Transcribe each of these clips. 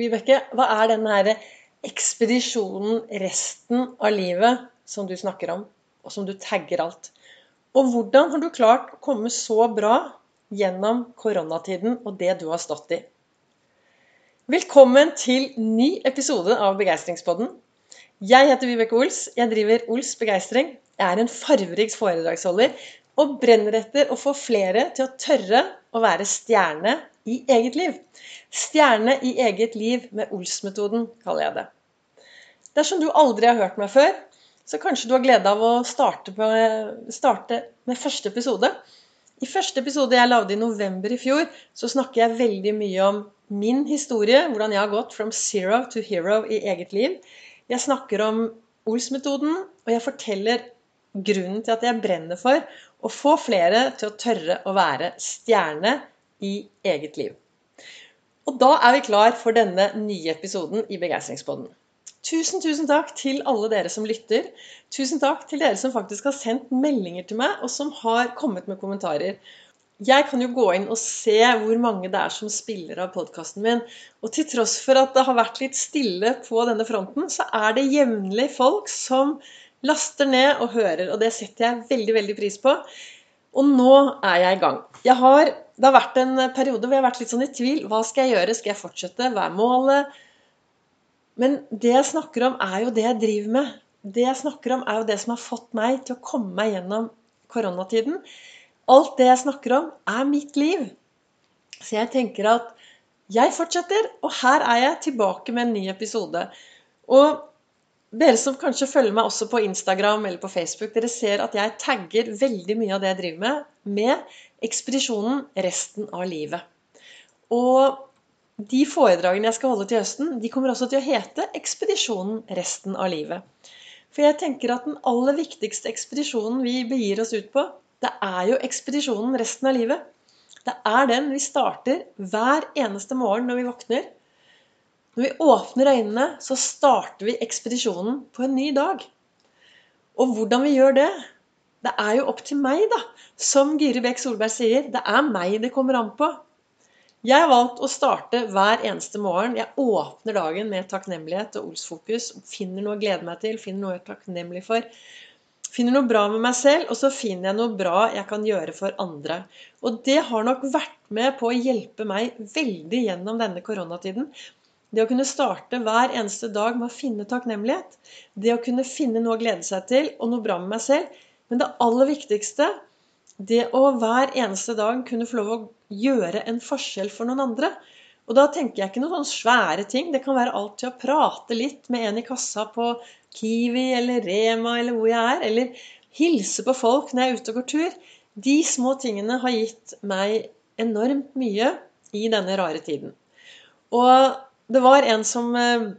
Vibeke, hva er den her ekspedisjonen resten av livet som du snakker om, og som du tagger alt? Og hvordan har du klart å komme så bra gjennom koronatiden og det du har stått i? Velkommen til ny episode av Begeistringspodden. Jeg heter Vibeke Ols. Jeg driver Ols Begeistring. Jeg er en farverik foredragsholder og brenner etter å få flere til å tørre å være stjerne i eget liv. Stjerne i eget liv med Ols-metoden, kaller jeg det. Dersom du aldri har hørt meg før, så kanskje du har glede av å starte, på, starte med første episode. I første episode jeg lagde i november i fjor, så snakker jeg veldig mye om min historie. Hvordan jeg har gått from zero to hero i eget liv. Jeg snakker om Ols-metoden, og jeg forteller grunnen til at jeg brenner for å få flere til å tørre å være stjerne i eget liv. Og da er vi klar for denne nye episoden i Begeistringspodden. Tusen, tusen takk til alle dere som lytter. Tusen takk til dere som faktisk har sendt meldinger til meg, og som har kommet med kommentarer. Jeg kan jo gå inn og se hvor mange det er som spiller av podkasten min. Og til tross for at det har vært litt stille på denne fronten, så er det jevnlig folk som laster ned og hører. Og det setter jeg veldig, veldig pris på. Og nå er jeg i gang. Jeg har det har vært en periode hvor jeg har vært litt sånn i tvil. Hva skal jeg gjøre? Skal jeg fortsette? Hva er målet? Men det jeg snakker om, er jo det jeg driver med. Det jeg snakker om, er jo det som har fått meg til å komme meg gjennom koronatiden. Alt det jeg snakker om, er mitt liv. Så jeg tenker at jeg fortsetter, og her er jeg tilbake med en ny episode. Og dere som kanskje følger meg også på Instagram eller på Facebook, dere ser at jeg tagger veldig mye av det jeg driver med, med ekspedisjonen resten av livet. Og de foredragene jeg skal holde til høsten, de kommer også til å hete 'Ekspedisjonen resten av livet'. For jeg tenker at den aller viktigste ekspedisjonen vi begir oss ut på, det er jo ekspedisjonen resten av livet. Det er den vi starter hver eneste morgen når vi våkner når vi åpner øynene, så starter vi ekspedisjonen på en ny dag. Og hvordan vi gjør det, det er jo opp til meg, da. Som Gyri Bekk Solberg sier, det er meg det kommer an på. Jeg har valgt å starte hver eneste morgen. Jeg åpner dagen med takknemlighet og Ols-fokus. Finner noe å glede meg til, finner noe jeg er takknemlig for. Finner noe bra med meg selv, og så finner jeg noe bra jeg kan gjøre for andre. Og det har nok vært med på å hjelpe meg veldig gjennom denne koronatiden. Det å kunne starte hver eneste dag med å finne takknemlighet. Det å kunne finne noe å glede seg til, og noe bra med meg selv. Men det aller viktigste, det å hver eneste dag kunne få lov å gjøre en forskjell for noen andre. Og da tenker jeg ikke noen sånne svære ting. Det kan være alt til å prate litt med en i kassa på Kiwi eller Rema eller hvor jeg er. Eller hilse på folk når jeg er ute og går tur. De små tingene har gitt meg enormt mye i denne rare tiden. Og det var en som eh,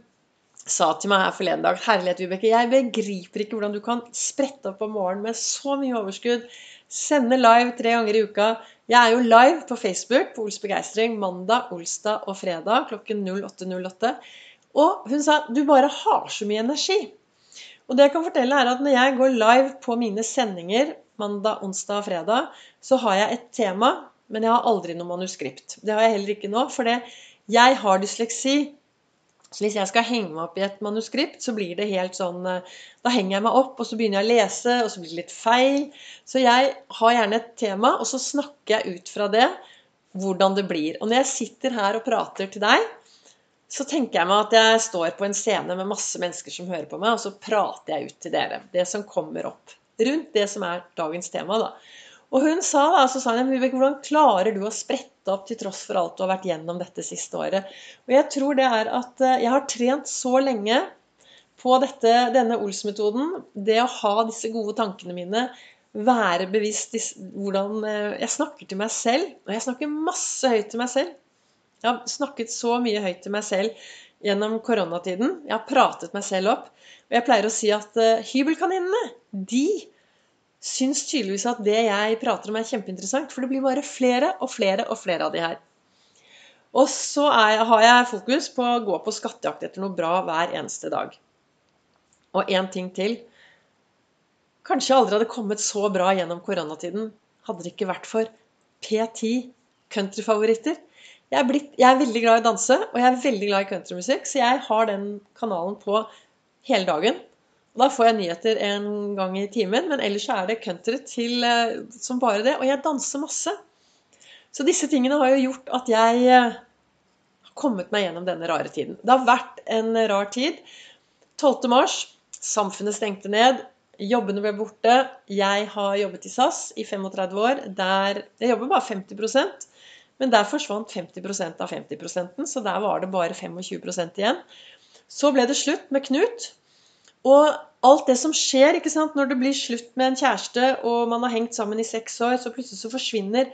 sa til meg her forleden dag Herlighet, Vibeke, jeg begriper ikke hvordan du kan sprette opp om morgenen med så mye overskudd. Sende live tre ganger i uka. Jeg er jo live på Facebook på Ols Begeistring mandag, olsdag og fredag klokken 08.08. Og hun sa du bare har så mye energi. Og det jeg kan fortelle er at når jeg går live på mine sendinger mandag, onsdag og fredag, så har jeg et tema, men jeg har aldri noe manuskript. Det har jeg heller ikke nå. for det jeg har dysleksi. Så hvis jeg skal henge meg opp i et manuskript, så blir det helt sånn eh, Da henger jeg meg opp, og så begynner jeg å lese, og så blir det litt feil. Så jeg har gjerne et tema, og så snakker jeg ut fra det hvordan det blir. Og når jeg sitter her og prater til deg, så tenker jeg meg at jeg står på en scene med masse mennesker som hører på meg, og så prater jeg ut til dere. Det som kommer opp. Rundt det som er dagens tema, da. Og hun sa da, så sa hun, Vibeke, hvordan klarer du å sprette opp til tross for alt du har vært gjennom dette siste året? Og jeg tror det er at eh, jeg har trent så lenge på dette, denne Ols-metoden. Det å ha disse gode tankene mine, være bevisst hvordan eh, jeg snakker til meg selv. Og jeg snakker masse høyt til meg selv. Jeg har snakket så mye høyt til meg selv gjennom koronatiden. Jeg har pratet meg selv opp. Og jeg pleier å si at uh, hybelkaninene, de syns tydeligvis at det jeg prater om, er kjempeinteressant. For det blir bare flere og flere og flere av de her. Og så er, har jeg fokus på å gå på skattejakt etter noe bra hver eneste dag. Og én ting til. Kanskje jeg aldri hadde kommet så bra gjennom koronatiden hadde det ikke vært for P10 countryfavoritter. Jeg jeg er veldig glad i å danse, og jeg er veldig glad i countrymusikk, så jeg har den kanalen på hele dagen. Da får jeg nyheter en gang i timen, men ellers er det country til, eh, som bare det. Og jeg danser masse. Så disse tingene har jo gjort at jeg eh, har kommet meg gjennom denne rare tiden. Det har vært en rar tid. 12. mars, samfunnet stengte ned. Jobbene ble borte. Jeg har jobbet i SAS i 35 år. Der, jeg jobber bare 50% men der forsvant 50% av 50 så der var det bare 25% igjen. Så ble det slutt med Knut. Og alt det som skjer ikke sant, når det blir slutt med en kjæreste, og man har hengt sammen i seks år, så plutselig så forsvinner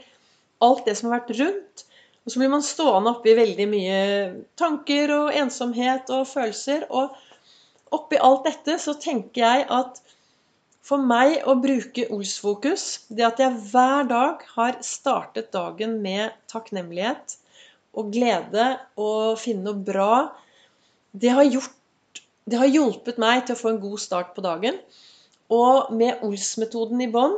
alt det som har vært rundt. Og så blir man stående oppi veldig mye tanker og ensomhet og følelser. Og oppi alt dette så tenker jeg at for meg å bruke Ols-fokus, det at jeg hver dag har startet dagen med takknemlighet og glede og finne noe bra, det har gjort det har hjulpet meg til å få en god start på dagen. Og med Ols-metoden i bånn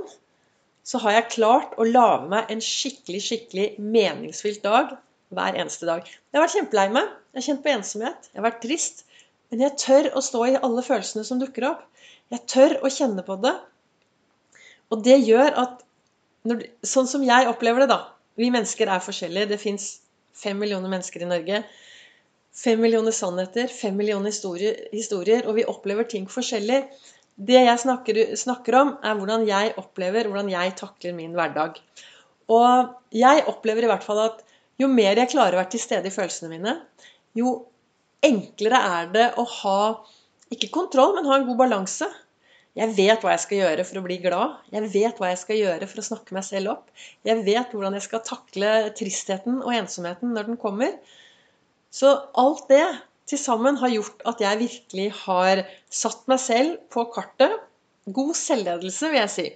så har jeg klart å lage meg en skikkelig, skikkelig meningsfylt dag hver eneste dag. Jeg har vært kjempelei meg. Jeg har kjent på ensomhet. Jeg har vært trist. Men jeg tør å stå i alle følelsene som dukker opp. Jeg tør å kjenne på det. Og det gjør at når, Sånn som jeg opplever det, da. Vi mennesker er forskjellige. Det fins fem millioner mennesker i Norge. Fem millioner sannheter, fem millioner historier, historier, og vi opplever ting forskjellig. Det jeg snakker, snakker, om, er hvordan jeg opplever, hvordan jeg takler min hverdag. Og jeg opplever i hvert fall at jo mer jeg klarer å være til stede i følelsene mine, jo enklere er det å ha ikke kontroll, men ha en god balanse. Jeg vet hva jeg skal gjøre for å bli glad. Jeg vet hva jeg skal gjøre for å snakke meg selv opp. Jeg vet hvordan jeg skal takle tristheten og ensomheten når den kommer. Så alt det til sammen har gjort at jeg virkelig har satt meg selv på kartet. God selvledelse, vil jeg si.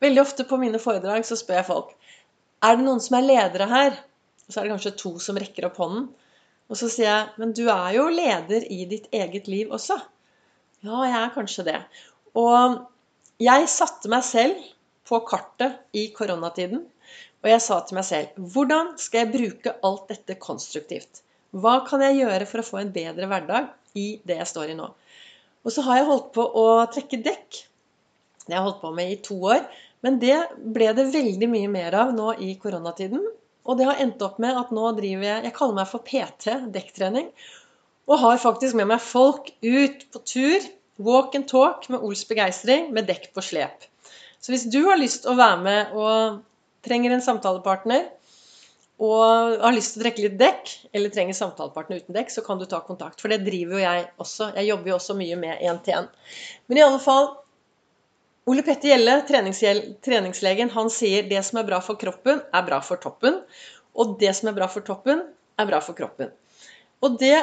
Veldig ofte på mine foredrag så spør jeg folk er det noen som er ledere her. Og så er det kanskje to som rekker opp hånden. Og så sier jeg men du er jo leder i ditt eget liv også. Ja, jeg er kanskje det. Og jeg satte meg selv på kartet i koronatiden. Og jeg sa til meg selv hvordan skal jeg bruke alt dette konstruktivt? Hva kan jeg gjøre for å få en bedre hverdag i det jeg står i nå? Og så har jeg holdt på å trekke dekk. Det har jeg holdt på med i to år. Men det ble det veldig mye mer av nå i koronatiden. Og det har endt opp med at nå driver jeg Jeg kaller meg for PT, dekktrening. Og har faktisk med meg folk ut på tur, walk and talk med Ols begeistring, med dekk på slep. Så hvis du har lyst til å være med og trenger en samtalepartner, og har lyst til å trekke litt dekk, eller trenger samtalepartner uten dekk, så kan du ta kontakt. For det driver jo jeg også. Jeg jobber jo også mye med én-til-én. Men i alle fall Ole Petter Gjelle, treningslegen, han sier det som er bra for kroppen, er bra for toppen. Og det som er bra for toppen, er bra for kroppen. Og det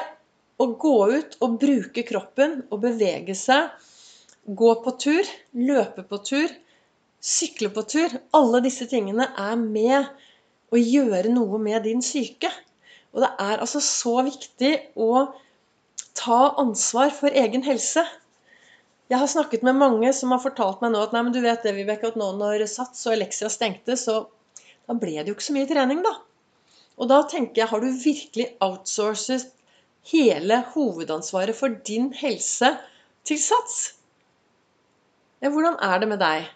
å gå ut og bruke kroppen og bevege seg, gå på tur, løpe på tur, sykle på tur Alle disse tingene er med å gjøre noe med din syke. Og det er altså så viktig å ta ansvar for egen helse. Jeg har snakket med mange som har fortalt meg nå at nei, men du vet det, Vibeke, at nå når Sats og Elexia stengte, så da ble det jo ikke så mye trening, da. Og da tenker jeg, har du virkelig outsourcet hele hovedansvaret for din helse til Sats? Ja, hvordan er det med deg?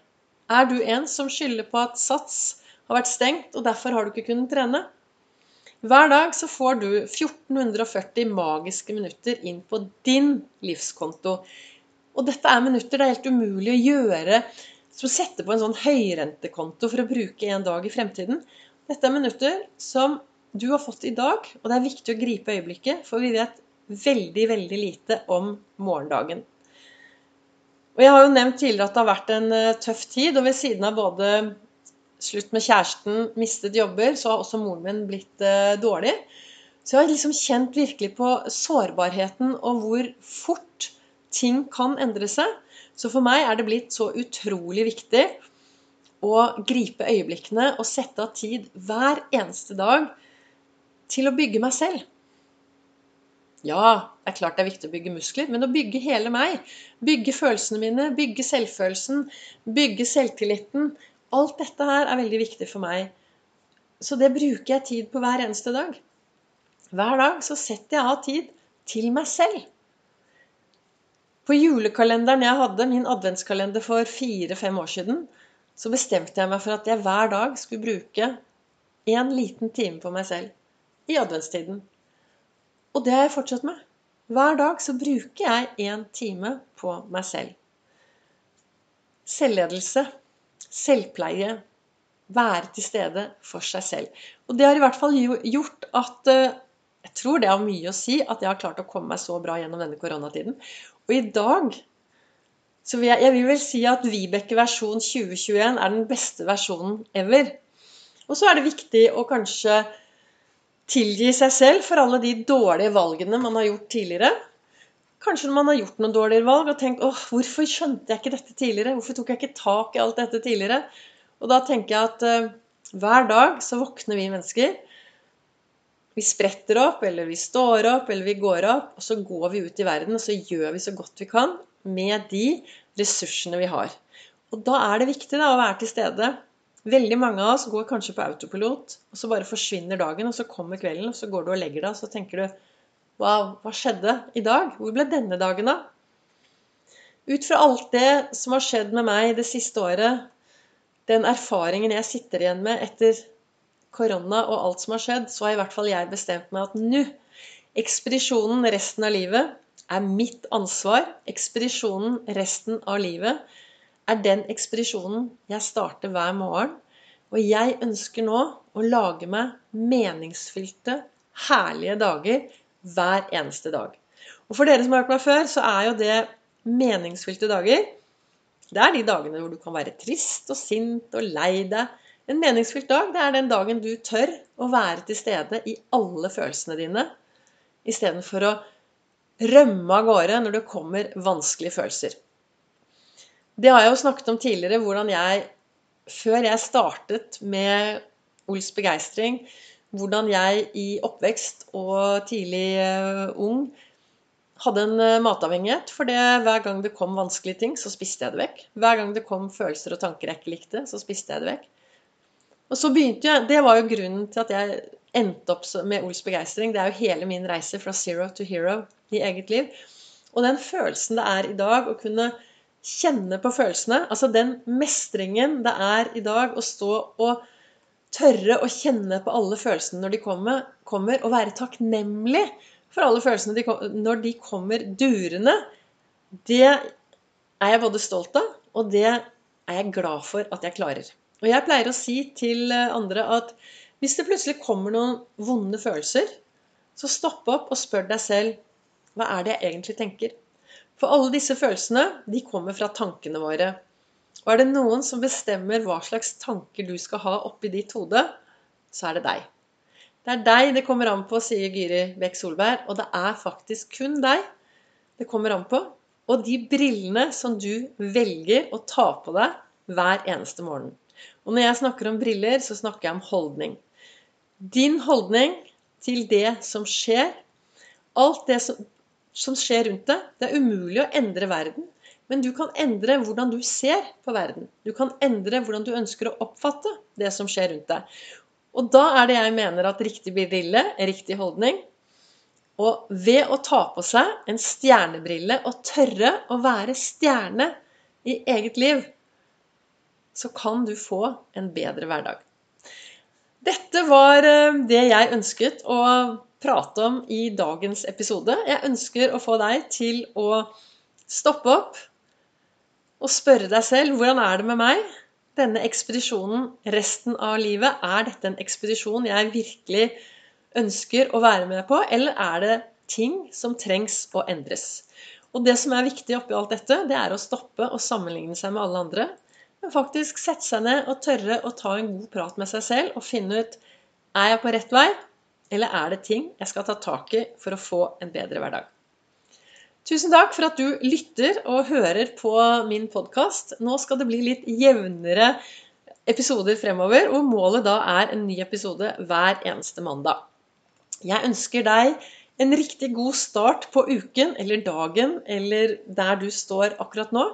Er du en som skylder på at Sats har vært stengt, og derfor har du ikke kunnet trene. Hver dag så får du 1440 magiske minutter inn på din livskonto. Og dette er minutter det er helt umulig å gjøre som å sette på en sånn høyrentekonto for å bruke en dag i fremtiden. Dette er minutter som du har fått i dag, og det er viktig å gripe øyeblikket, for vi vet veldig, veldig lite om morgendagen. Og Jeg har jo nevnt tidligere at det har vært en eh, tøff tid, og ved siden av både slutt med kjæresten, mistet jobber, så har også moren min blitt eh, dårlig. Så jeg har liksom kjent virkelig på sårbarheten og hvor fort ting kan endre seg. Så for meg er det blitt så utrolig viktig å gripe øyeblikkene og sette av tid hver eneste dag til å bygge meg selv. Ja, det er klart det er viktig å bygge muskler, men å bygge hele meg. Bygge følelsene mine, bygge selvfølelsen, bygge selvtilliten, Alt dette her er veldig viktig for meg Så det bruker jeg tid på hver eneste dag. Hver dag så setter jeg av tid til meg selv. På julekalenderen jeg hadde, min adventskalender for fire-fem år siden, så bestemte jeg meg for at jeg hver dag skulle bruke en liten time på meg selv i adventstiden. Og det har jeg fortsatt med. Hver dag så bruker jeg en time på meg selv. Selvledelse, selvpleie, være til stede for seg selv. Og det har i hvert fall gjort at eh, Jeg tror det har mye å si at jeg har klart å komme meg så bra gjennom denne koronatiden. Og i dag så vil jeg, jeg vil vel si at Vibeke versjon 2021 er den beste versjonen ever. Og så er det viktig å kanskje tilgi seg selv for alle de dårlige valgene man har gjort tidligere. Kanskje man har gjort noen dårligere valg og tenkt åh, hvorfor skjønte jeg ikke dette tidligere? Hvorfor tok jeg ikke tak i alt dette tidligere? Og da tenker jeg at uh, hver dag så våkner vi mennesker. Vi spretter opp, eller vi står opp, eller vi går opp, og så går vi ut i verden, og så gjør vi så godt vi kan med de ressursene vi har. Og da er det viktig da, å være til stede. Veldig mange av oss går kanskje på autopilot, og så bare forsvinner dagen, og så kommer kvelden, og så går du og legger deg, og så tenker du Wow, hva skjedde i dag? Hvor ble denne dagen av? Ut fra alt det som har skjedd med meg det siste året, den erfaringen jeg sitter igjen med etter korona og alt som har skjedd, så har i hvert fall jeg bestemt meg at nå Ekspedisjonen resten av livet er mitt ansvar. Ekspedisjonen resten av livet er den ekspedisjonen jeg starter hver morgen. Og jeg ønsker nå å lage meg meningsfylte, herlige dager hver eneste dag. Og for dere som har hørt meg før, så er jo det meningsfylte dager Det er de dagene hvor du kan være trist og sint og lei deg. En meningsfylt dag det er den dagen du tør å være til stede i alle følelsene dine, istedenfor å rømme av gårde når det kommer vanskelige følelser. Det har jeg jo snakket om tidligere, hvordan jeg før jeg startet med Ols begeistring, hvordan jeg i oppvekst og tidlig uh, ung hadde en uh, matavhengighet. For det, hver gang det kom vanskelige ting, så spiste jeg det vekk. Hver gang det kom følelser og tanker jeg ikke likte, så spiste jeg det vekk. Og så begynte jeg, Det var jo grunnen til at jeg endte opp med Ols begeistring. Det er jo hele min reise fra zero to hero i eget liv. Og den følelsen det er i dag å kunne kjenne på følelsene, altså den mestringen det er i dag å stå og tørre å kjenne på alle følelsene når de kommer, kommer og være takknemlig for alle følelsene de, når de kommer durende, det er jeg både stolt av, og det er jeg glad for at jeg klarer. Og jeg pleier å si til andre at hvis det plutselig kommer noen vonde følelser, så stopp opp og spør deg selv hva er det jeg egentlig tenker? For alle disse følelsene de kommer fra tankene våre. Og er det noen som bestemmer hva slags tanker du skal ha oppi ditt hode, så er det deg. Det er deg det kommer an på, sier Gyri Bekk Solberg. Og det er faktisk kun deg det kommer an på. Og de brillene som du velger å ta på deg hver eneste morgen. Og når jeg snakker om briller, så snakker jeg om holdning. Din holdning til det som skjer, alt det som, som skjer rundt deg, det er umulig å endre verden. Men du kan endre hvordan du ser på verden. Du kan endre hvordan du ønsker å oppfatte det som skjer rundt deg. Og da er det jeg mener at riktig brille riktig holdning. Og ved å ta på seg en stjernebrille og tørre å være stjerne i eget liv, så kan du få en bedre hverdag. Dette var eh, det jeg ønsket å prate om i dagens episode. Jeg ønsker å få deg til å stoppe opp og spørre deg selv hvordan er det med meg? Denne ekspedisjonen resten av livet, er dette en ekspedisjon jeg virkelig ønsker å være med på, eller er det ting som trengs å endres? Og det som er viktig oppi alt dette, det er å stoppe og sammenligne seg med alle andre. Men faktisk sette seg ned og tørre å ta en god prat med seg selv og finne ut er jeg på rett vei, eller er det ting jeg skal ta tak i for å få en bedre hverdag. Tusen takk for at du lytter og hører på min podkast. Nå skal det bli litt jevnere episoder fremover, og målet da er en ny episode hver eneste mandag. Jeg ønsker deg en riktig god start på uken eller dagen eller der du står akkurat nå.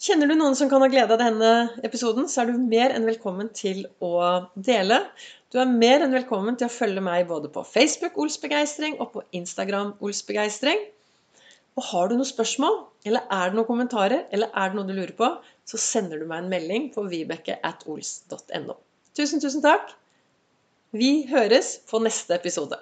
Kjenner du noen som kan ha glede av denne episoden, så er du mer enn velkommen til å dele. Du er mer enn velkommen til å følge meg både på Facebook Olsbegeistring og på Instagram Olsbegeistring. Og har du noen spørsmål, eller er det noen kommentarer, eller er det noe du lurer på, så sender du meg en melding på vibeke.ols.no. Tusen, tusen takk. Vi høres på neste episode.